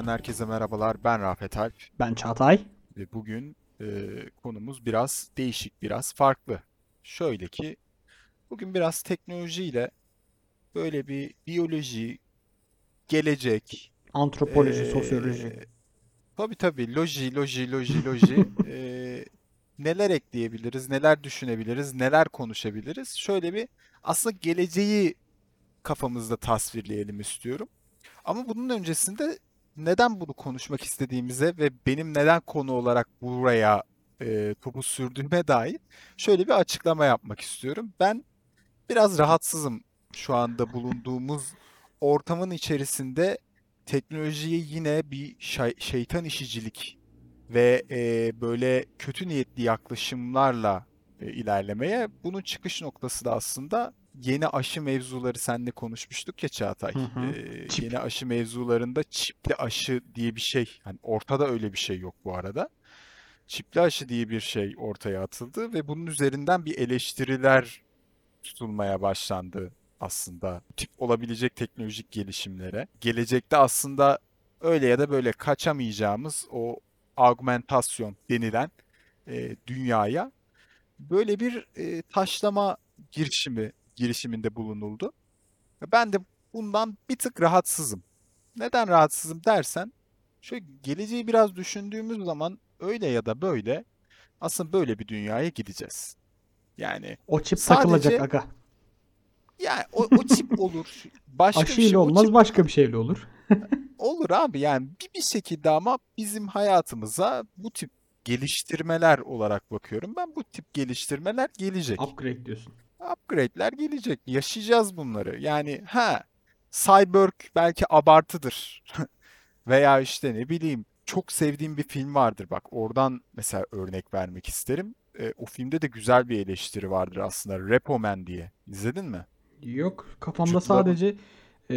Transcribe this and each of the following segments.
bölümünden herkese merhabalar. Ben Rafet Alp Ben Çağatay. ve bugün e, konumuz biraz değişik, biraz farklı. Şöyle ki bugün biraz teknolojiyle böyle bir biyoloji, gelecek, Antropoloji, e, sosyoloji. tabii tabii loji, loji, loji, loji e, neler ekleyebiliriz, neler düşünebiliriz, neler konuşabiliriz? Şöyle bir aslında geleceği kafamızda tasvirleyelim istiyorum. Ama bunun öncesinde neden bunu konuşmak istediğimize ve benim neden konu olarak buraya e, topu sürdüğüme dair şöyle bir açıklama yapmak istiyorum. Ben biraz rahatsızım şu anda bulunduğumuz ortamın içerisinde teknolojiye yine bir şey- şeytan işicilik ve e, böyle kötü niyetli yaklaşımlarla e, ilerlemeye. Bunun çıkış noktası da aslında yeni aşı mevzuları seninle konuşmuştuk ya Çağatay. Hı hı. E, Çip. yeni aşı mevzularında çipli aşı diye bir şey. Hani ortada öyle bir şey yok bu arada. Çipli aşı diye bir şey ortaya atıldı ve bunun üzerinden bir eleştiriler tutulmaya başlandı aslında tip olabilecek teknolojik gelişimlere. Gelecekte aslında öyle ya da böyle kaçamayacağımız o augmentasyon denilen e, dünyaya böyle bir e, taşlama girişimi girişiminde bulunuldu. Ben de bundan bir tık rahatsızım. Neden rahatsızım dersen, şöyle geleceği biraz düşündüğümüz zaman öyle ya da böyle aslında böyle bir dünyaya gideceğiz. Yani O çip takılacak sadece aga. yani o, o çip olur. Başka bir Aşıyla şey o olmaz çip başka bir şeyle olur. olur abi. Yani bir, bir şekilde ama bizim hayatımıza bu tip geliştirmeler olarak bakıyorum. Ben bu tip geliştirmeler gelecek. Upgrade diyorsun. Upgrade'ler gelecek. Yaşayacağız bunları. Yani ha Cyborg belki abartıdır. Veya işte ne bileyim çok sevdiğim bir film vardır bak oradan mesela örnek vermek isterim. E, o filmde de güzel bir eleştiri vardır aslında Repo Man diye. İzledin mi? Yok kafamda Law'ın sadece e,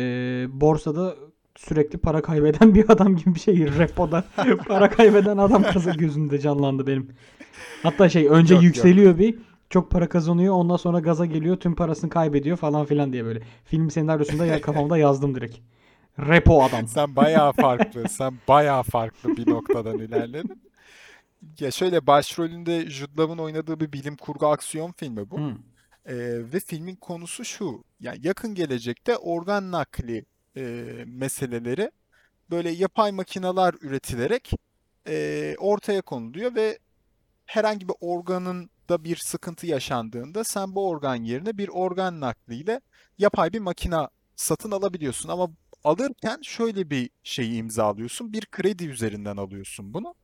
borsada sürekli para kaybeden bir adam gibi bir şey. Repoda para kaybeden adam kazı gözünde canlandı benim. Hatta şey önce Yok yok. yükseliyor bir çok para kazanıyor ondan sonra gaza geliyor tüm parasını kaybediyor falan filan diye böyle. Film senaryosunda ya kafamda yazdım direkt. Repo adam. Sen bayağı farklı, sen bayağı farklı bir noktadan ilerledin. Ya şöyle başrolünde Jude Law'ın oynadığı bir bilim kurgu aksiyon filmi bu. Hı. Ee, ve filmin konusu şu. Yani yakın gelecekte organ nakli e, meseleleri böyle yapay makineler üretilerek e, ortaya konuluyor ve herhangi bir organın da bir sıkıntı yaşandığında sen bu organ yerine bir organ nakliyle yapay bir makina satın alabiliyorsun. Ama alırken şöyle bir şeyi imzalıyorsun. Bir kredi üzerinden alıyorsun bunu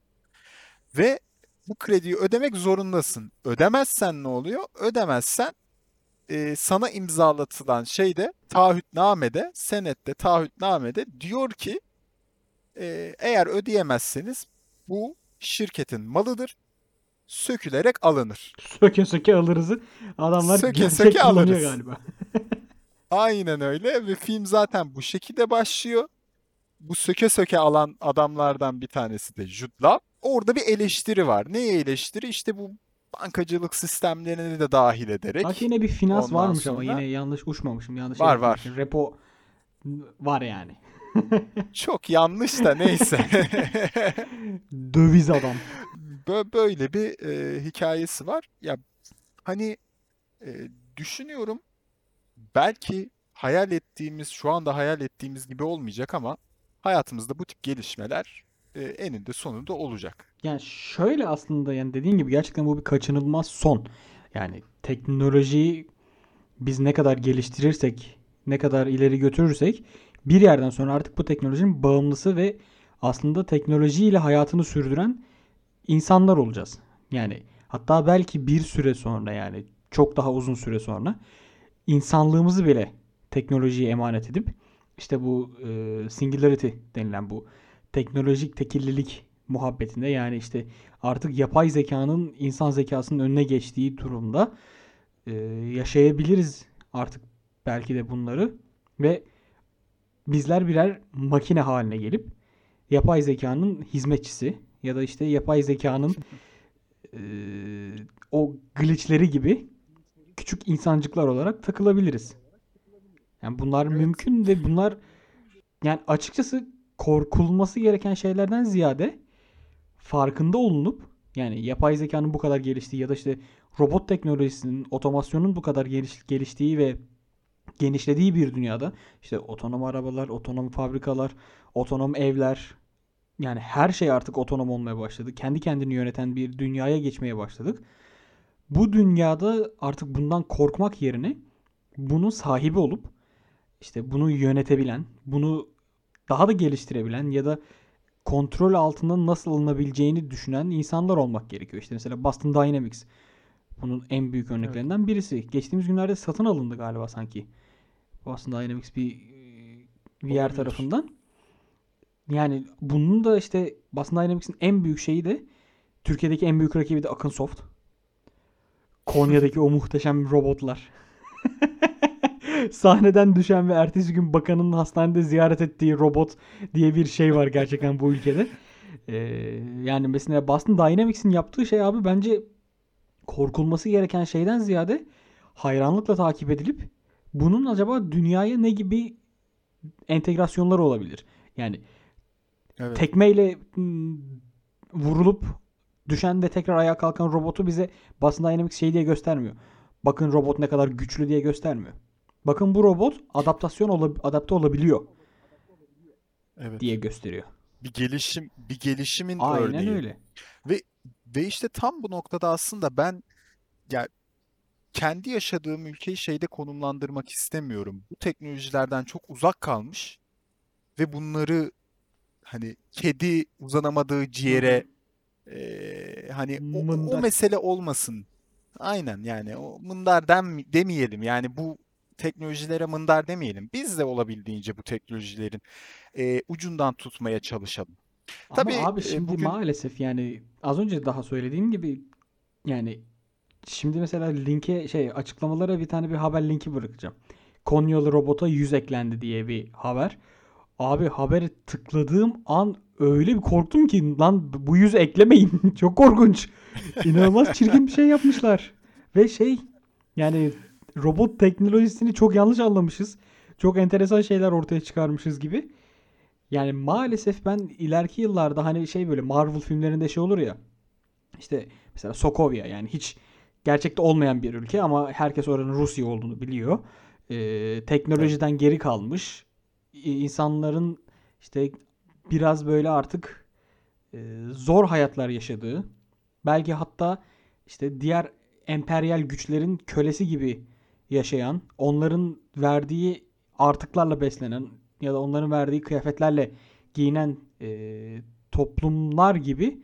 ve bu krediyi ödemek zorundasın. Ödemezsen ne oluyor? Ödemezsen e, sana imzalatılan şeyde taahhütnamede, senette, taahhütnamede diyor ki e, eğer ödeyemezseniz bu şirketin malıdır, sökülerek alınır. Söke söke alırızı. Adamlar Söke gerçek söke alırız. galiba. Aynen öyle ve film zaten bu şekilde başlıyor. Bu söke söke alan adamlardan bir tanesi de Jude Law. Orada bir eleştiri var. Neye eleştiri? İşte bu bankacılık sistemlerini de dahil Bak ederek yine bir finans ondan varmış ama sonra yine yanlış uçmamışım. Yanlış var var. Repo var yani. Çok yanlış da neyse. Döviz adam. Bö- Böyle bir e, hikayesi var. Ya hani e, düşünüyorum belki hayal ettiğimiz, şu anda hayal ettiğimiz gibi olmayacak ama hayatımızda bu tip gelişmeler e, eninde sonunda olacak. Yani şöyle aslında yani dediğin gibi gerçekten bu bir kaçınılmaz son. Yani teknolojiyi biz ne kadar geliştirirsek, ne kadar ileri götürürsek bir yerden sonra artık bu teknolojinin bağımlısı ve aslında teknolojiyle hayatını sürdüren insanlar olacağız. Yani hatta belki bir süre sonra yani çok daha uzun süre sonra insanlığımızı bile teknolojiye emanet edip işte bu e, singularity denilen bu teknolojik tekillilik muhabbetinde yani işte artık yapay zekanın insan zekasının önüne geçtiği durumda e, yaşayabiliriz artık belki de bunları ve bizler birer makine haline gelip yapay zekanın hizmetçisi ya da işte yapay zekanın e, o glitchleri gibi küçük insancıklar olarak takılabiliriz. Yani bunlar Evet. mümkün ve bunlar yani açıkçası korkulması gereken şeylerden ziyade farkında olunup yani yapay zekanın bu kadar geliştiği ya da işte robot teknolojisinin, otomasyonun bu kadar geliş, geliştiği ve genişlediği bir dünyada işte otonom arabalar, otonom fabrikalar, otonom evler yani her şey artık otonom olmaya başladı. Kendi kendini yöneten bir dünyaya geçmeye başladık. Bu dünyada artık bundan korkmak yerine bunun sahibi olup işte bunu yönetebilen, bunu daha da geliştirebilen ya da kontrol altında nasıl alınabileceğini düşünen insanlar olmak gerekiyor. İşte mesela Boston Dynamics bunun en büyük örneklerinden birisi. Geçtiğimiz günlerde satın alındı galiba sanki. Boston Dynamics bir e, VR Olabilir. tarafından. Yani bunun da işte Boston Dynamics'in en büyük şeyi de Türkiye'deki en büyük rakibi de Akın Soft. Konya'daki o muhteşem robotlar. Sahneden düşen ve ertesi gün bakanın hastanede ziyaret ettiği robot diye bir şey var gerçekten bu ülkede. Ee, yani mesela Boston Dynamics'in yaptığı şey abi bence korkulması gereken şeyden ziyade hayranlıkla takip edilip bunun acaba dünyaya ne gibi entegrasyonları olabilir? Yani Evet. tekmeyle mm, vurulup düşen ve tekrar ayağa kalkan robotu bize Boston Dynamics şey diye göstermiyor. Bakın robot ne kadar güçlü diye göstermiyor. Bakın bu robot adaptasyon olab- adapte olabiliyor Evet. diye gösteriyor. Bir gelişim, bir gelişimin Aynen örneği. öyle. Ve işte tam bu noktada aslında ben ya kendi yaşadığım ülkeyi şeyde konumlandırmak istemiyorum. Bu teknolojilerden çok uzak kalmış ve bunları hani kedi uzanamadığı ciğere eee, hani o, o mesele olmasın. Aynen yani o mındar dem, demeyelim. Yani bu teknolojilere mındar demeyelim. Biz de olabildiğince bu teknolojilerin eee, ucundan tutmaya çalışalım. Ama Tabii, abi e, şimdi bugün- maalesef yani az önce daha söylediğim gibi yani şimdi mesela linke şey açıklamalara bir tane bir haber linki bırakacağım. Konyalı robota 100 eklendi diye bir haber. Abi haberi tıkladığım an öyle bir korktum ki lan bu 100 eklemeyin. Çok korkunç. İnanılmaz çirkin bir şey yapmışlar. Ve şey yani robot teknolojisini çok yanlış anlamışız. Çok enteresan şeyler ortaya çıkarmışız gibi. Yani maalesef ben ileriki yıllarda hani şey böyle Marvel filmlerinde şey olur ya. İşte mesela Sokovia yani hiç gerçekte olmayan bir ülke ama herkes oranın Rusya olduğunu biliyor. Ee, teknolojiden geri kalmış. İnsanların işte biraz böyle artık e, zor hayatlar yaşadığı, belki hatta işte diğer emperyal güçlerin kölesi gibi yaşayan, onların verdiği artıklarla beslenen ya da onların verdiği kıyafetlerle giyinen e, toplumlar gibi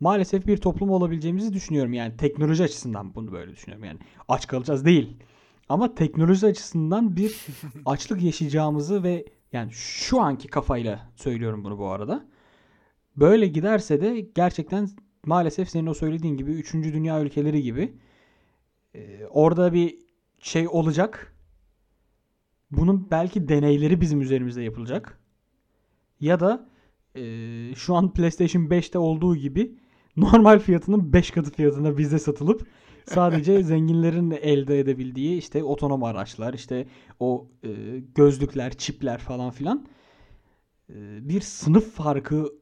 maalesef bir toplum olabileceğimizi düşünüyorum. Yani teknoloji açısından bunu böyle düşünüyorum. Yani aç kalacağız değil. Ama teknoloji açısından bir açlık yaşayacağımızı ve yani şu anki kafayla söylüyorum bunu bu arada. Böyle giderse de gerçekten maalesef senin o söylediğin gibi 3. dünya ülkeleri gibi e, orada bir şey olacak. Bunun belki deneyleri bizim üzerimizde yapılacak. Ya da e, şu an PlayStation 5'te olduğu gibi normal fiyatının 5 katı fiyatına bize satılıp sadece zenginlerin elde edebildiği işte otonom araçlar, işte o e, gözlükler, çipler falan filan e, bir sınıf farkı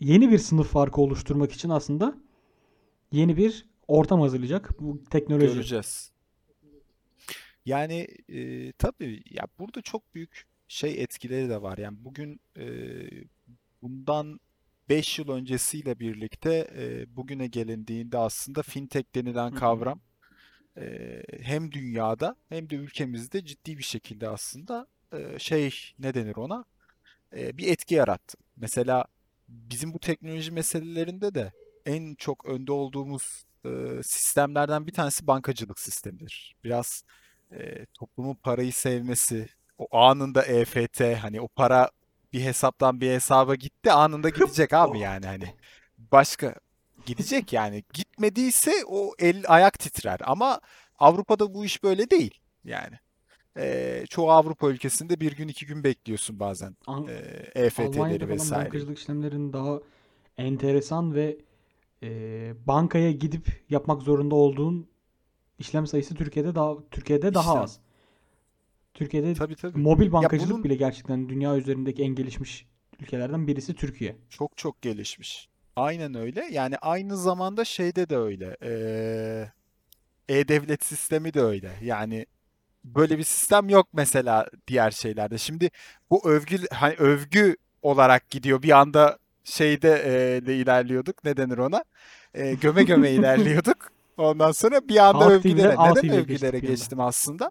yeni bir sınıf farkı oluşturmak için aslında yeni bir ortam hazırlayacak bu teknoloji. Göreceğiz. Yani e, tabii ya burada çok büyük şey etkileri de var. Yani bugün e, bundan 5 yıl öncesiyle birlikte e, bugüne gelindiğinde aslında fintech denilen kavram e, hem dünyada hem de ülkemizde ciddi bir şekilde aslında e, şey ne denir ona E, bir etki yarattı. Mesela bizim bu teknoloji meselelerinde de en çok önde olduğumuz e, sistemlerden bir tanesi bankacılık sistemidir. Biraz e, toplumun parayı sevmesi, o anında EFT hani o para bir hesaptan bir hesaba gitti anında gidecek abi yani hani başka gidecek yani gitmediyse o el ayak titrer ama Avrupa'da bu iş böyle değil yani. E, çoğu Avrupa ülkesinde bir gün iki gün bekliyorsun bazen An- e, Almanya'da EFT'leri vesaire. bankacılık işlemlerinin daha enteresan ve e, bankaya gidip yapmak zorunda olduğun işlem sayısı Türkiye'de daha Türkiye'de daha İşlem. az. Türkiye'de Tabii tabii. mobil bankacılık bunun- bile gerçekten dünya üzerindeki en gelişmiş ülkelerden birisi Türkiye. Çok çok gelişmiş. Aynen öyle. Yani aynı zamanda şeyde de öyle. Ee, E-Devlet sistemi de öyle. Yani böyle bir sistem yok mesela diğer şeylerde. Şimdi bu övgü hani övgü olarak gidiyor. Bir anda şeyde e, de ilerliyorduk. Ne denir ona? E, göme göme ilerliyorduk. Ondan sonra bir anda övgülere. Neden övgülere anda. geçtim aslında?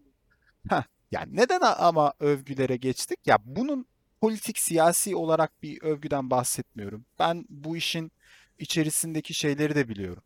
Heh, yani neden ama övgülere geçtik? Ya bunun politik siyasi olarak bir övgüden bahsetmiyorum. Ben bu işin içerisindeki şeyleri de biliyorum.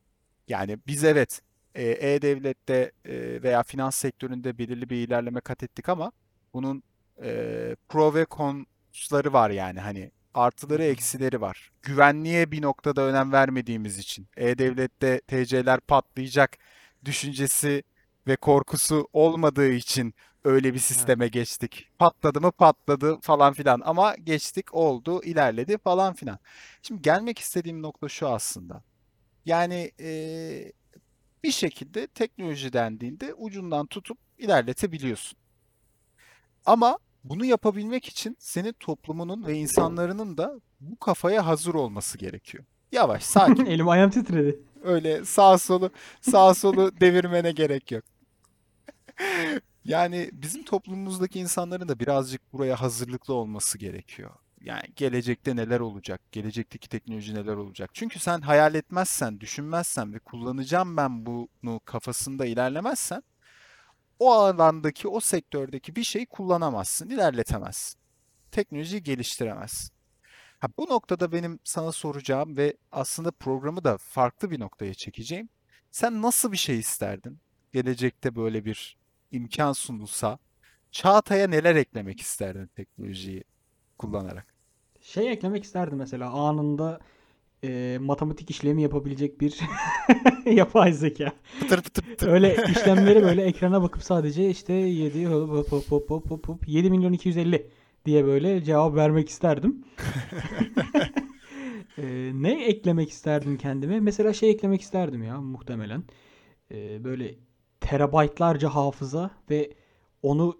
Yani biz evet e, e-devlette e, veya finans sektöründe belirli bir ilerleme kat ettik ama bunun e, pro ve cons'ları var yani hani artıları eksileri var. Güvenliğe bir noktada önem vermediğimiz için e-devlette TC'ler patlayacak düşüncesi ve korkusu olmadığı için öyle bir sisteme geçtik. Patladı mı patladı falan filan ama geçtik oldu ilerledi falan filan. Şimdi gelmek istediğim nokta şu aslında. Yani eee, bir şekilde teknoloji dendiğinde ucundan tutup ilerletebiliyorsun. Ama bunu yapabilmek için senin toplumunun ve insanların da bu kafaya hazır olması gerekiyor. Yavaş, sakin. Elim ayağım titredi. Öyle sağ solu sağ solu devirmene gerek yok. Yani bizim toplumumuzdaki insanların da birazcık buraya hazırlıklı olması gerekiyor. Yani gelecekte neler olacak, gelecekteki teknoloji neler olacak. Çünkü sen hayal etmezsen, düşünmezsen ve kullanacağım ben bunu kafasında ilerlemezsen o alandaki, o sektördeki bir şeyi kullanamazsın, ilerletemezsin. Teknolojiyi geliştiremezsin. Ha, bu noktada benim sana soracağım ve aslında programı da farklı bir noktaya çekeceğim. Sen nasıl bir şey isterdin? Gelecekte böyle bir imkan sunulsa, Çağatay'a neler eklemek isterdin teknolojiyi kullanarak? Şey eklemek isterdim mesela anında e, matematik işlemi yapabilecek bir yapay zeka. Pıtır pıtır pıtır. Öyle işlemleri böyle ekrana bakıp sadece işte 7 hop hop hop hop hop hop hop 7 milyon 250 diye böyle cevap vermek isterdim. Ee, ne eklemek isterdim kendime? Mesela şey eklemek isterdim ya muhtemelen. Ee, böyle terabaytlarca hafıza ve onu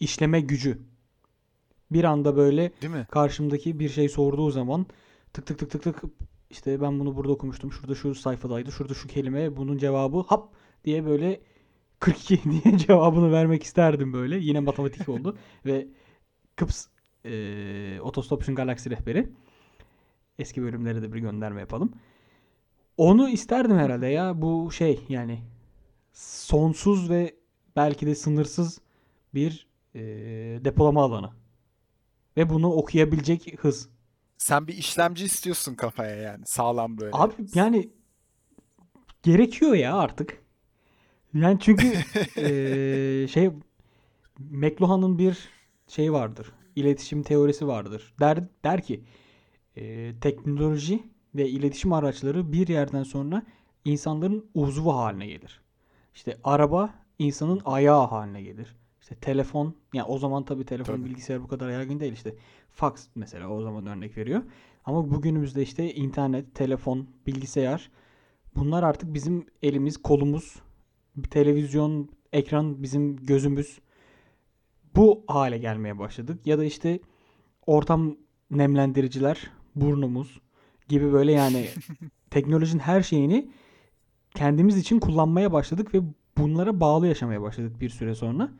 işleme gücü. Bir anda böyle Değil mi? karşımdaki bir şey sorduğu zaman tık tık tık tık tık işte ben bunu burada okumuştum. Şurada şu sayfadaydı. Şurada şu kelime. Bunun cevabı hap diye böyle 42 diye cevabını vermek isterdim böyle. Yine matematik oldu. Ve Kıps eee Autostoption Galaxy rehberi. Eski bölümlere de bir gönderme yapalım. Onu isterdim herhalde ya. Bu şey yani sonsuz ve belki de sınırsız bir eee, depolama alanı. Ve bunu okuyabilecek hız. Sen bir işlemci istiyorsun kafaya yani. Sağlam böyle. Abi yani gerekiyor ya artık. Yani çünkü eee, şey McLuhan'ın bir şey vardır. İletişim teorisi vardır. Der der ki eee, teknoloji ve iletişim araçları bir yerden sonra insanların uzvu haline gelir. İşte araba insanın ayağı haline gelir. İşte telefon, yani o zaman tabii telefon, Tabii. bilgisayar bu kadar yaygın değil. İşte fax mesela o zaman örnek veriyor. Ama bugünümüzde işte internet, telefon, bilgisayar bunlar artık bizim elimiz, kolumuz, televizyon, ekran bizim gözümüz. Bu hale gelmeye başladık. Ya da işte ortam nemlendiriciler, burnumuz gibi böyle yani teknolojinin her şeyini kendimiz için kullanmaya başladık ve bunlara bağlı yaşamaya başladık bir süre sonra.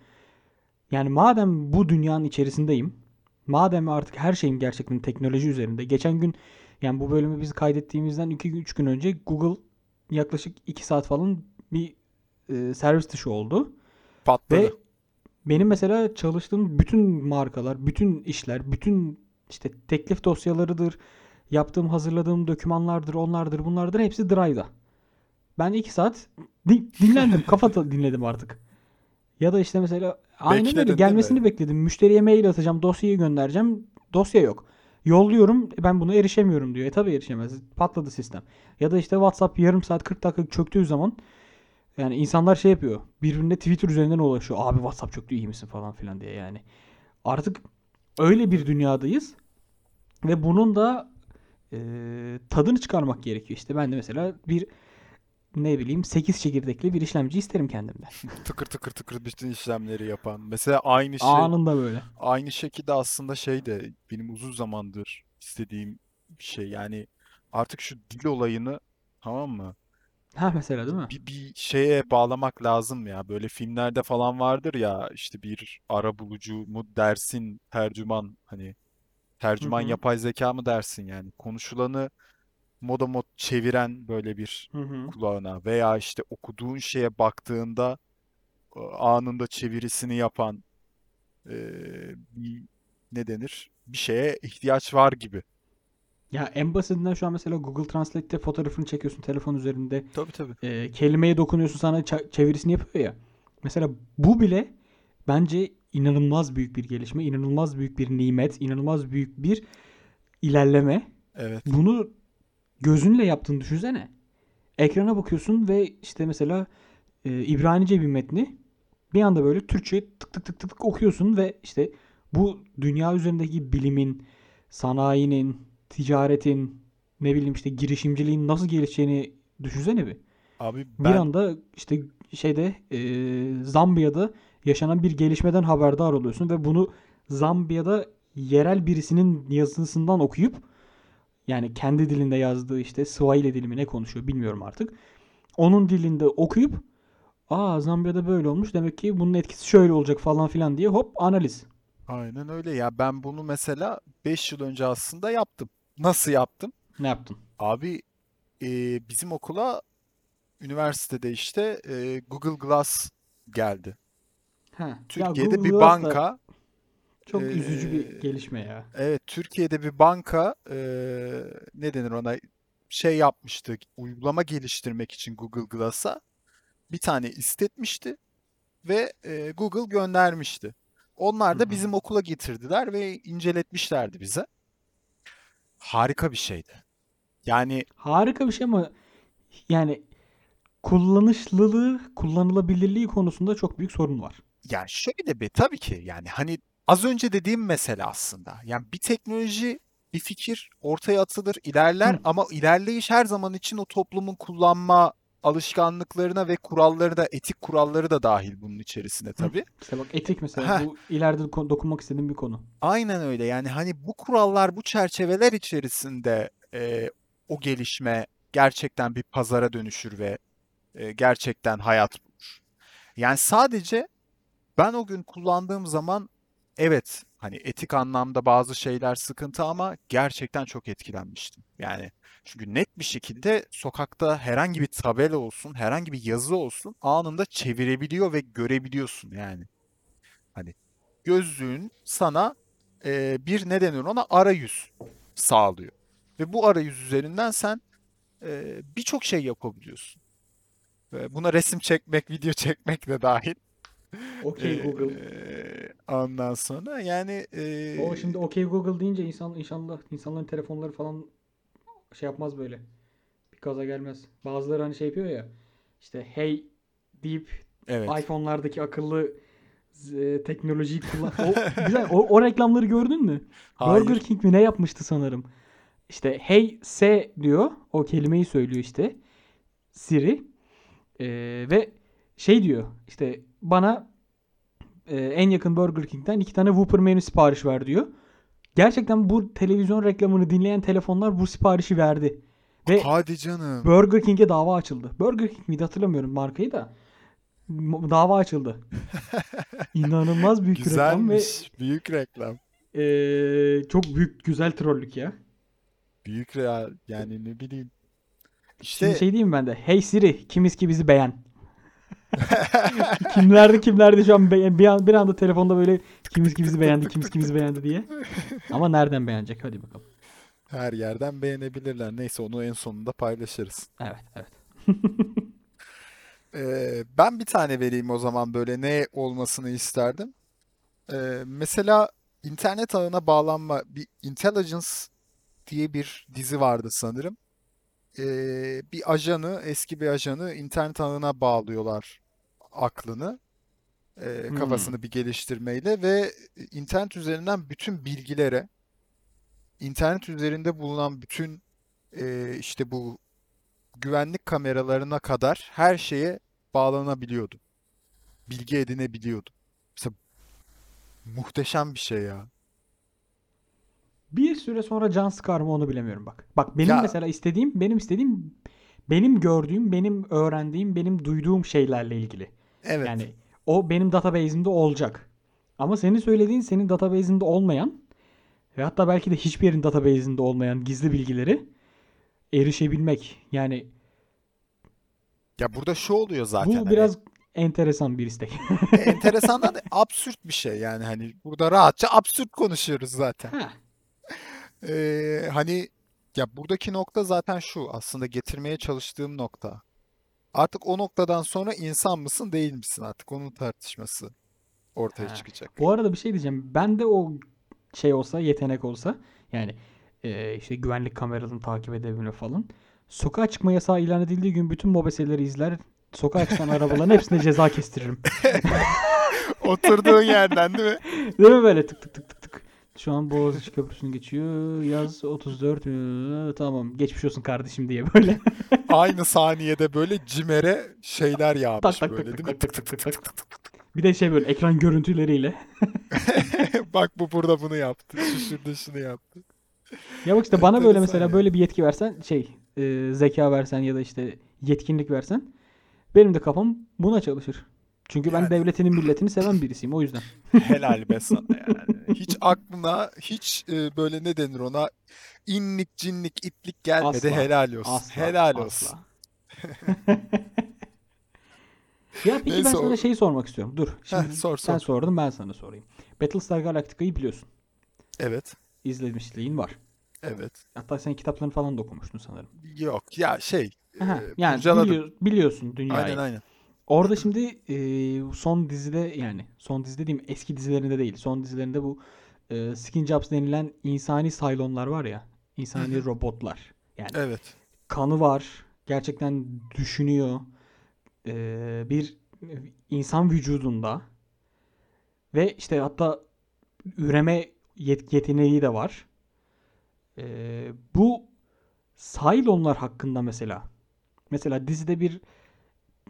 Yani madem bu dünyanın içerisindeyim, madem artık her şeyim gerçekten teknoloji üzerinde. Geçen gün yani bu bölümü biz kaydettiğimizden 2-3 gün önce Google yaklaşık 2 saat falan bir e, servis dışı oldu. Patladı. Ve benim mesela çalıştığım bütün markalar, bütün işler, bütün işte teklif dosyalarıdır, yaptığım, hazırladığım dokümanlardır, onlardır, bunlardır hepsi Drive'da. Ben 2 saat di- dinlendim, kafa dinledim artık. Ya da işte mesela aynen öyle gelmesini bekledim. Müşteriye mail atacağım, dosyayı göndereceğim. Dosya yok. Yolluyorum, ben bunu erişemiyorum diyor. E tabii erişemez. Patladı sistem. Ya da işte WhatsApp yarım saat 40 dakika çöktüğü zaman yani insanlar şey yapıyor. Birbirine Twitter üzerinden ulaşıyor. Abi WhatsApp çöktü iyi misin falan filan diye yani. Artık öyle bir dünyadayız. Ve bunun da e, tadını çıkarmak gerekiyor. İşte ben de mesela bir ne bileyim 8 çekirdekli bir işlemci isterim kendimde. Tıkır tıkır tıkır bütün işlemleri yapan. Mesela aynı şey Anında böyle. aynı şekilde aslında şey de benim uzun zamandır istediğim bir şey. Yani artık şu dil olayını tamam mı? Ha mesela değil mi? Bir, bir şeye bağlamak lazım ya. Böyle filmlerde falan vardır ya işte bir arabulucu mu dersin tercüman hani tercüman hı. yapay zeka mı dersin yani konuşulanı moda mod çeviren böyle bir Hı hı. kulağına veya işte okuduğun şeye baktığında e, anında çevirisini yapan e, bir ne denir? Bir şeye ihtiyaç var gibi. Ya en basitinden şu an mesela Google Translate'te fotoğrafını çekiyorsun telefon üzerinde. Tabii tabii. e, kelimeye dokunuyorsun sana çevirisini yapıyor ya. Mesela bu bile bence inanılmaz büyük bir gelişme, inanılmaz büyük bir nimet, inanılmaz büyük bir ilerleme. Evet. Bunu gözünle yaptığını düşünsene. Ekrana bakıyorsun ve işte mesela e, İbranice bir metni bir anda böyle Türkçe tık tık tık tık okuyorsun ve işte bu dünya üzerindeki bilimin, sanayinin, ticaretin, ne bileyim işte girişimciliğin nasıl gelişeceğini düşünsene bir. Abi Bir ben anda işte şeyde e, Zambiya'da yaşanan bir gelişmeden haberdar oluyorsun ve bunu Zambiya'da yerel birisinin yazısından okuyup yani kendi dilinde yazdığı işte Swahili dili mi ne konuşuyor bilmiyorum artık. Onun dilinde okuyup aa Zambiya'da böyle olmuş demek ki bunun etkisi şöyle olacak falan filan diye hop analiz. aynen öyle ya ben bunu mesela 5 yıl önce aslında yaptım. Nasıl yaptım? Ne yaptın? Abi e, bizim okula üniversitede işte e, Google Glass geldi. Ha. Ya Türkiye'de Google bir Glass da çok üzücü bir gelişme ya. evet Türkiye'de bir banka e, ne denir ona şey yapmıştı uygulama geliştirmek için Google Glass'a bir tane istetmişti ve e, Google göndermişti. Onlar da bizim okula getirdiler ve inceletmişlerdi bize. Harika bir şeydi. Yani Harika bir şey ama yani kullanışlılığı, kullanılabilirliği konusunda çok büyük sorun var. Yani şöyle bir tabii ki yani hani az önce dediğim mesele aslında. Yani bir teknoloji, bir fikir ortaya atılır, ilerler Hı. ama ilerleyiş her zaman için o toplumun kullanma alışkanlıklarına ve kuralları da etik kuralları da dahil bunun içerisine tabii. İşte bak etik mesela Heh, bu ileride dokunmak istediğim bir konu. aynen öyle. Yani hani bu kurallar, bu çerçeveler içerisinde e, o gelişme gerçekten bir pazara dönüşür ve e, gerçekten hayat bulur. Yani sadece Ben o gün kullandığım zaman evet hani etik anlamda bazı şeyler sıkıntı ama gerçekten çok etkilenmiştim. Yani çünkü net bir şekilde sokakta herhangi bir tabela olsun, herhangi bir yazı olsun anında çevirebiliyor ve görebiliyorsun yani. Hani gözlüğün sana e, bir ne denir ona arayüz sağlıyor. Ve bu arayüz üzerinden sen e, birçok şey yapabiliyorsun. Buna resim çekmek, video çekmek de dahil. Okey Google. Eee, ondan sonra yani O şimdi okey Google deyince insan inşallah insanların telefonları falan şey yapmaz böyle. Bir gaza gelmez. Bazıları hani şey yapıyor ya. İşte hey deyip evet. iPhone'lardaki akıllı e, teknolojiyi kullan. O güzel. O, o reklamları gördün mü? Burger Hayır. King mi ne yapmıştı sanırım. İşte hey se diyor. O kelimeyi söylüyor işte. Siri. Ee, ve şey diyor. İşte bana e, en yakın Burger King'den iki tane Whopper menü sipariş ver diyor. Gerçekten bu televizyon reklamını dinleyen telefonlar bu siparişi verdi. Ve Hadi canım. Burger King'e dava açıldı. Burger King miydi hatırlamıyorum markayı da. Dava açıldı. İnanılmaz büyük bir reklam ve Güzelmiş. Büyük reklam. e, çok büyük güzel trollük ya. Büyük real yani ne bileyim. Şimdi İşte şey diyeyim ben de. Hey Siri, kimiz ki bizi beğen. Kimlerdi kimlerdi şu an beğen- bir, an, bir anda telefonda böyle kimiz tık ki bizi tık tık beğendi, kimiz tık ki bizi tık. beğendi diye. Ama nereden beğenecek? Hadi bakalım. Her yerden beğenebilirler. Neyse onu en sonunda paylaşırız. Evet, evet. Eee, ben bir tane vereyim o zaman böyle ne olmasını isterdim. Eee, mesela internet ağına bağlanma bir Intelligence diye bir dizi vardı sanırım. Eee, bir ajanı, eski bir ajanı internet ağına bağlıyorlar aklını, eee, Hmm. kafasını bir geliştirmeyle ve internet üzerinden bütün bilgilere, internet üzerinde bulunan bütün eee, işte bu güvenlik kameralarına kadar her şeye bağlanabiliyordu. Bilgi edinebiliyordu. Mesela muhteşem bir şey ya. Bir süre sonra can sıkar mı onu bilemiyorum bak. Bak benim Ya mesela istediğim, benim istediğim, benim gördüğüm, benim öğrendiğim, benim duyduğum şeylerle ilgili. Evet. Yani o benim database'imde olacak. Ama senin söylediğin senin database'inde olmayan ve hatta belki de hiçbir yerin database'inde olmayan gizli bilgileri erişebilmek. Yani Ya burada şu oluyor zaten bu hani biraz enteresan bir istek. enteresan da absürt bir şey yani hani burada rahatça absürt konuşuyoruz zaten. Ha. Ee, hani ya buradaki nokta zaten şu aslında getirmeye çalıştığım nokta. Artık o noktadan sonra insan mısın değil misin artık onun tartışması ortaya Ha. çıkacak. Bu arada bir şey diyeceğim. Ben de o şey olsa, yetenek olsa yani e, işte güvenlik kameralarını takip edebilme falan. Sokağa çıkma yasağı ilan edildiği gün bütün mobeseleri izler. Sokağa çıkan arabaların hepsine ceza kestiririm. Oturduğun yerden değil mi? Değil mi böyle tık tık tık tık tık. Şu an Boğaziçi Köprüsü'nü geçiyor. Yaz 34. Ee, Tamam geçmiş olsun kardeşim diye böyle. Aynı saniyede böyle cimere şeyler yağmış tak tak böyle tak değil mi? tak tak tak tak tak. Bir de şey böyle ekran görüntüleriyle. Bak bu burada bunu yaptı. Şu şurada şunu yaptı. Ya bak işte bana böyle mesela böyle bir yetki versen şey e, zeka versen ya da işte yetkinlik versen benim de kafam buna çalışır. Çünkü ben Yani devletinin milletini seven birisiyim o yüzden. helal be sana yani. Hiç aklına hiç e, böyle ne denir ona inlik cinlik itlik gelmedi. Asla. Helal olsun. Asla. Helal olsun. Asla. Ya peki ben Neyse sana o. şeyi sormak istiyorum. Dur. Heh, Şimdi sor sen sor. sordun ben sana sorayım. Battlestar Galactica'yı biliyorsun. Evet. İzlemişliğin var. Evet. Hatta sen kitaplarını falan da okumuştun sanırım. Yok ya şey Aha, e, yani biliyor- biliyorsun Aynen dünyayı. aynen. Orada şimdi e, son dizide yani son dizide diyeyim eski dizilerinde değil. Son dizilerinde bu e, skin jobs denilen insani saylonlar var ya. İnsani robotlar. Yani Evet. kanı var. Gerçekten düşünüyor. E, bir insan vücudunda ve işte hatta üreme yet- yeteneği de var. E, bu Cylonlar hakkında mesela. Mesela dizide bir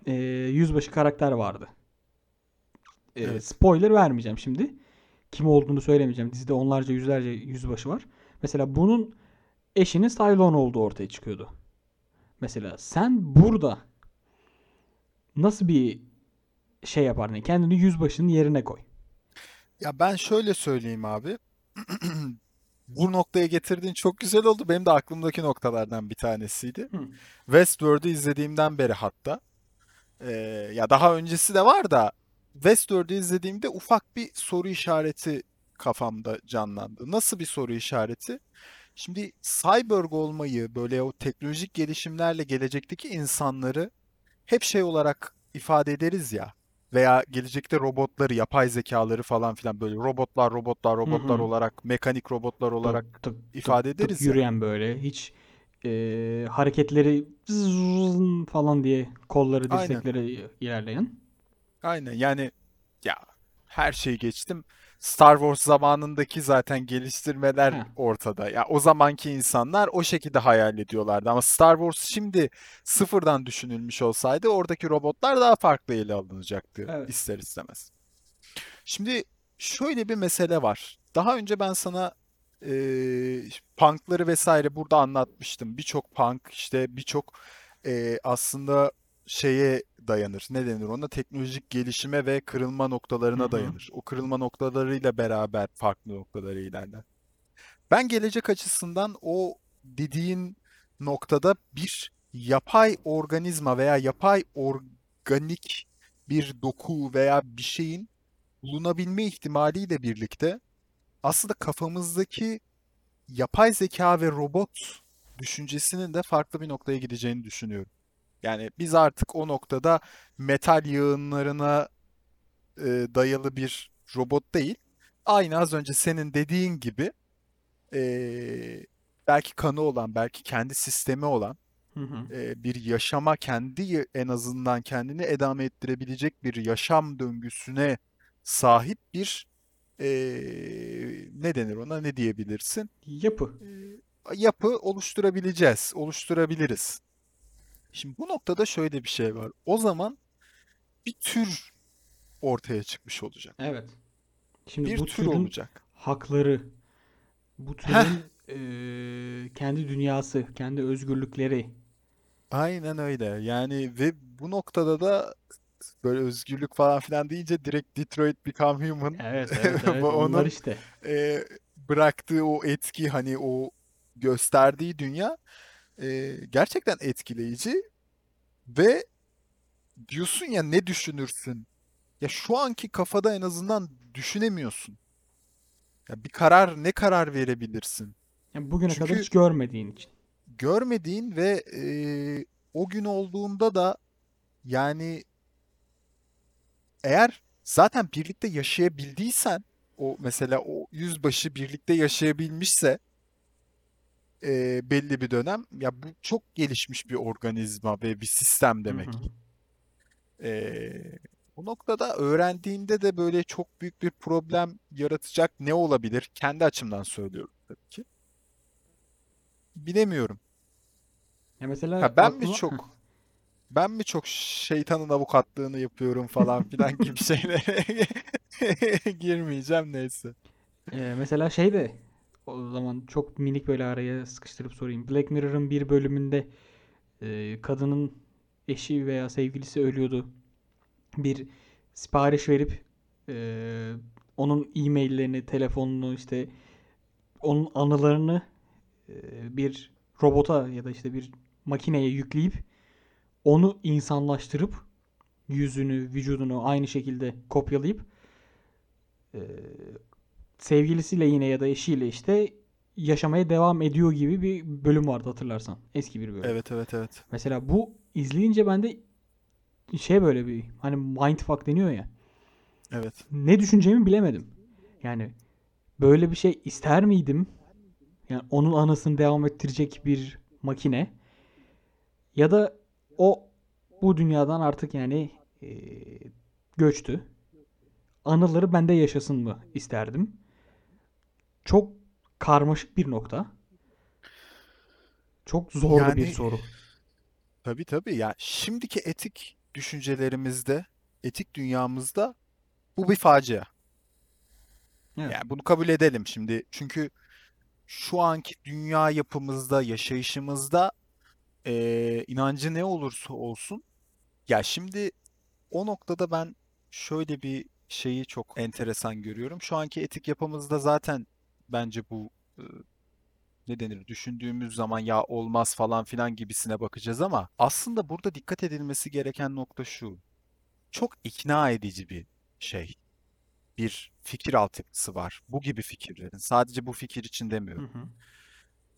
e, yüzbaşı karakter vardı. E, Evet. spoiler vermeyeceğim şimdi. Kim olduğunu söylemeyeceğim. Dizide onlarca yüzlerce yüzbaşı var. Mesela bunun eşinin Cylon olduğu ortaya çıkıyordu. Mesela sen burada nasıl bir şey yapardın? Kendini yüzbaşının yerine koy. Ya ben şöyle söyleyeyim abi. Bu noktaya getirdiğin çok güzel oldu. Benim de aklımdaki noktalardan bir tanesiydi. Hı. Westworld'u izlediğimden beri hatta. Ee, ya daha öncesi de var da Westworld'u izlediğimde ufak bir soru işareti kafamda canlandı. Nasıl bir soru işareti? Şimdi cyborg olmayı böyle o teknolojik gelişimlerle gelecekteki insanları hep şey olarak ifade ederiz ya. Veya gelecekte robotları, yapay zekaları falan filan böyle robotlar, robotlar, robotlar hı. olarak, mekanik robotlar olarak Tık tık tık ifade tık ederiz ya. yürüyen böyle hiç e, hareketleri falan diye kolları Aynen. dirsekleri ilerleyen. Aynen yani ya her şeyi geçtim. Star Wars zamanındaki zaten geliştirmeler Heh. ortada. Ya o zamanki insanlar o şekilde hayal ediyorlardı ama Star Wars şimdi sıfırdan düşünülmüş olsaydı oradaki robotlar daha farklı ele alınacaktı Evet. ister istemez. Şimdi şöyle bir mesele var. Daha önce ben sana eee punkları vesaire burada anlatmıştım. Birçok punk işte birçok eee, aslında şeye dayanır. Ne denir ona? Teknolojik gelişime ve kırılma noktalarına hı. dayanır. O kırılma noktalarıyla beraber farklı noktalara ilerler. Ben gelecek açısından o dediğin noktada bir yapay organizma veya yapay organik bir doku veya bir şeyin bulunabilme ihtimaliyle birlikte aslında kafamızdaki yapay zeka ve robot düşüncesinin de farklı bir noktaya gideceğini düşünüyorum. Yani biz artık o noktada metal yığınlarına e, dayalı bir robot değil, aynı az önce senin dediğin gibi e, belki kanı olan, belki kendi sistemi olan Hı hı. e, bir yaşama kendi en azından kendini edame ettirebilecek bir yaşam döngüsüne sahip bir e, ne denir ona ne diyebilirsin? Yapı. E, yapı oluşturabileceğiz, oluşturabiliriz. Şimdi bu noktada şöyle bir şey var. O zaman bir tür ortaya çıkmış olacak. Evet. Şimdi Bir bu tür olacak. hakları, bu türün eee, kendi dünyası, kendi özgürlükleri. aynen öyle. Yani ve bu noktada da böyle özgürlük falan filan deyince direkt Detroit Become Human Evet, evet, evet. Onlar onun işte. e, bıraktığı o etki hani o gösterdiği dünya e, gerçekten etkileyici ve diyorsun ya ne düşünürsün? Ya şu anki kafada en azından düşünemiyorsun. Ya bir karar ne karar verebilirsin? Yani bugüne kadar Çünkü hiç görmediğin için. görmediğin ve e, o gün olduğunda da yani eğer zaten birlikte yaşayabildiysen o mesela o yüzbaşı birlikte yaşayabilmişse e, belli bir dönem ya bu çok gelişmiş bir organizma ve bir sistem Hı demek. hı. E, bu noktada öğrendiğinde de böyle çok büyük bir problem yaratacak ne olabilir? Kendi açımdan söylüyorum tabii ki. Bilemiyorum. Ya mesela Ha ben mi aklıma Heh. çok ben mi çok şeytanın avukatlığını yapıyorum falan filan gibi şeylere girmeyeceğim neyse. Ee, mesela şey de o zaman çok minik böyle araya sıkıştırıp sorayım. Black Mirror'ın bir bölümünde e, kadının eşi veya sevgilisi ölüyordu. Bir sipariş verip e, onun e-maillerini, telefonunu işte onun anılarını e, bir robota ya da işte bir makineye yükleyip onu insanlaştırıp yüzünü, vücudunu aynı şekilde kopyalayıp e, sevgilisiyle yine ya da eşiyle işte yaşamaya devam ediyor gibi bir bölüm vardı hatırlarsan. Eski bir bölüm. Evet evet evet. Mesela bu izleyince bende şey böyle bir hani mindfuck deniyor ya. Evet. Ne düşüneceğimi bilemedim. Yani böyle bir şey ister miydim? Yani onun anısını devam ettirecek bir makine ya da o bu dünyadan artık yani eee, göçtü. Anıları bende yaşasın mı isterdim. Çok karmaşık bir nokta. Çok zorlu bir Yani soru. tabii tabii ya şimdiki etik düşüncelerimizde, etik dünyamızda bu bir facia. Evet. Yani bunu kabul edelim şimdi. Çünkü şu anki dünya yapımızda, yaşayışımızda eee, inancı ne olursa olsun ya şimdi o noktada ben şöyle bir şeyi çok enteresan görüyorum. Şu anki etik yapımızda zaten bence bu e, ne denir düşündüğümüz zaman ya olmaz falan filan gibisine bakacağız ama aslında burada dikkat edilmesi gereken nokta şu. Çok ikna edici bir şey. Bir fikir altyapısı var. Bu gibi fikirlerin. Sadece bu fikir için Hı demiyorum. hı.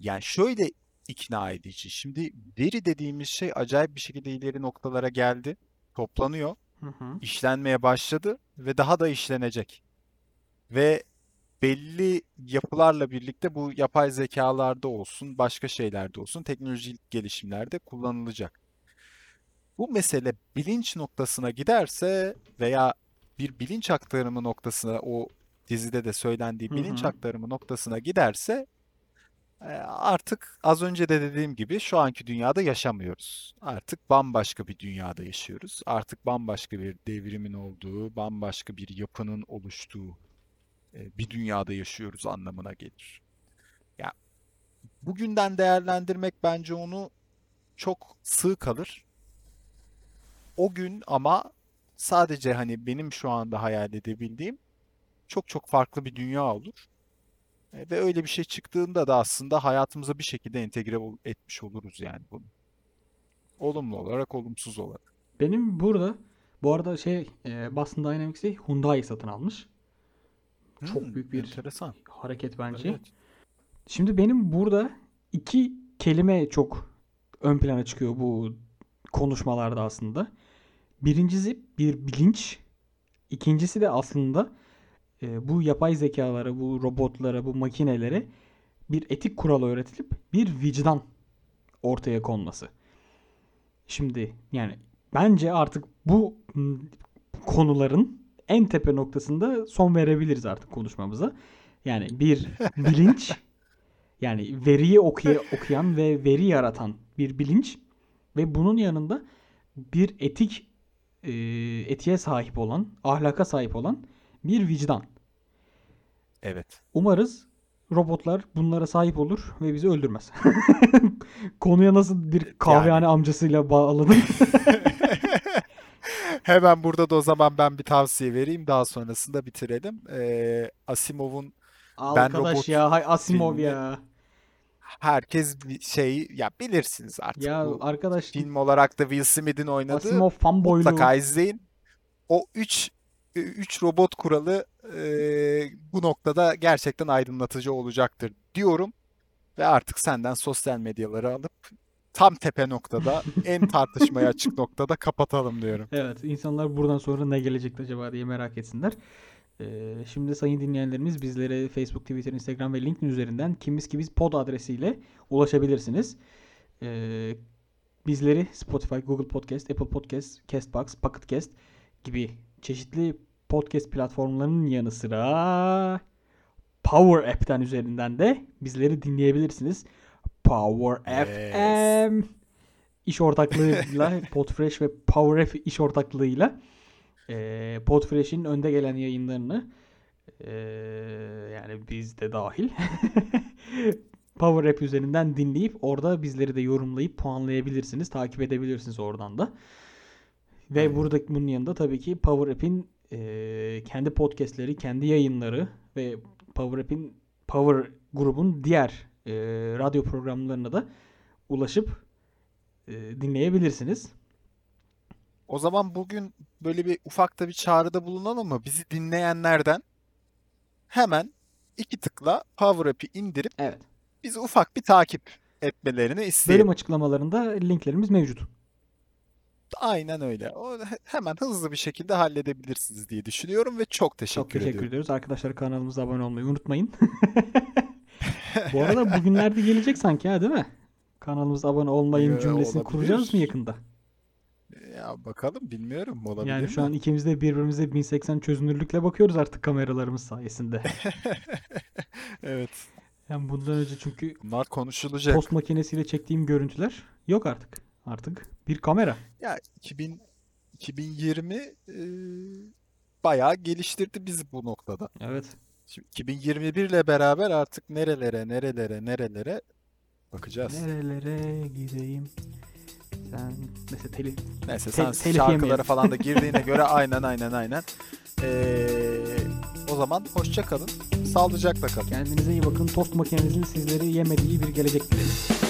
Yani şöyle ikna edici. Şimdi veri dediğimiz şey acayip bir şekilde ileri noktalara geldi. Toplanıyor, Hı hı. işlenmeye başladı ve daha da işlenecek. Ve belli yapılarla birlikte bu yapay zekalarda olsun, başka şeylerde olsun, teknolojik gelişimlerde kullanılacak. Bu mesele bilinç noktasına giderse veya bir bilinç aktarımı noktasına o dizide de söylendiği Hı bilinç hı. aktarımı noktasına giderse e, artık az önce de dediğim gibi şu anki dünyada yaşamıyoruz. Artık bambaşka bir dünyada yaşıyoruz. Artık bambaşka bir devrimin olduğu, bambaşka bir yapının oluştuğu bir dünyada yaşıyoruz anlamına gelir. Ya bugünden değerlendirmek bence onu çok sığ kalır. O gün ama sadece hani benim şu anda hayal edebildiğim çok çok farklı bir dünya olur. E, Ve öyle bir şey çıktığında da aslında hayatımıza bir şekilde entegre etmiş oluruz yani bunu. Olumlu olarak, olumsuz olarak. Benim burada bu arada şey e, Boston Dynamics'i Hyundai satın almış. Çok Hmm, büyük bir enteresan. hareket bence. Evet. Şimdi benim burada iki kelime çok ön plana çıkıyor bu konuşmalarda aslında. Birincisi bir bilinç. İkincisi de aslında e, bu yapay zekalara, bu robotlara, bu makinelere bir etik kuralı öğretilip bir vicdan ortaya konması. Şimdi yani bence artık bu konuların en tepe noktasında son verebiliriz artık konuşmamıza. Yani bir bilinç yani veriyi okuya, okuyan ve veri yaratan bir bilinç Ve bunun yanında bir etik e, etiğe sahip olan, ahlaka sahip olan bir vicdan. Evet. Umarız robotlar bunlara sahip olur ve bizi öldürmez. Konuya nasıl bir kahvehane amcasıyla bağladım. Hemen burada da o zaman ben bir tavsiye vereyim. Daha sonrasında bitirelim. Ee, Asimov'un Arkadaş robot ya, hay Asimov ya. herkes şey ya bilirsiniz artık Ya bu arkadaş film olarak da Will Smith'in oynadığı Asimov fanboyluğu. mutlaka izleyin. O 3 3 robot kuralı e, bu noktada gerçekten aydınlatıcı olacaktır diyorum ve artık senden sosyal medyaları alıp tam tepe noktada en tartışmaya açık noktada kapatalım diyorum. Evet, insanlar buradan sonra ne gelecek acaba diye merak etsinler. Ee, şimdi sayın dinleyenlerimiz bizlere Facebook, Twitter, Instagram ve LinkedIn üzerinden kimiz ki biz pod adresiyle ulaşabilirsiniz. Ee, bizleri Spotify, Google Podcast, Apple Podcast, Castbox, Pocket Cast gibi çeşitli podcast platformlarının yanı sıra Power App'ten üzerinden de bizleri dinleyebilirsiniz. Power Yes. FM iş ortaklığıyla Podfresh ve Power App iş ortaklığıyla e, Podfresh'in önde gelen yayınlarını e, yani biz de dahil Power App üzerinden dinleyip orada bizleri de yorumlayıp puanlayabilirsiniz. Takip edebilirsiniz oradan da. Ve Aynen. burada bunun yanında tabii ki Power App'in e, kendi podcastleri, kendi yayınları ve Power App'in Power grubun diğer e, radyo programlarına da ulaşıp e, dinleyebilirsiniz. O zaman bugün böyle bir ufak da bir çağrıda bulunalım mı? Bizi dinleyenlerden hemen iki tıkla Power App'i indirip Evet. bizi ufak bir takip etmelerini Bölüm isteyelim. açıklamalarında linklerimiz mevcut. Aynen öyle. O he- hemen hızlı bir şekilde halledebilirsiniz diye düşünüyorum ve çok teşekkür Çok teşekkür ediyorum. ediyoruz. Arkadaşlar kanalımıza abone olmayı unutmayın. Bu arada bugünlerde gelecek sanki ha değil mi? Kanalımıza abone olmayın Ee, cümlesini kuracağız mı olabilir. yakında? Ya bakalım bilmiyorum olabilir Yani şu mi? an ikimiz de birbirimize 1080 çözünürlükle bakıyoruz artık kameralarımız sayesinde. Evet. Yani bundan önce çünkü Bunlar konuşulacak. post makinesiyle çektiğim görüntüler yok artık. Artık bir kamera. Ya 2000 2020 e, bayağı geliştirdi bizi bu noktada. Evet. Şimdi 2021 ile beraber artık nerelere nerelere nerelere bakacağız. Nerelere gideyim? Sen mesela telif Neyse sen telif şarkılara yemeyelim. falan da girdiğine göre aynen aynen aynen. Ee, o zaman hoşça kalın. Sağlıcakla kalın. kendinize iyi bakın. Tost makinenizin sizleri yemediği bir gelecek dilerim.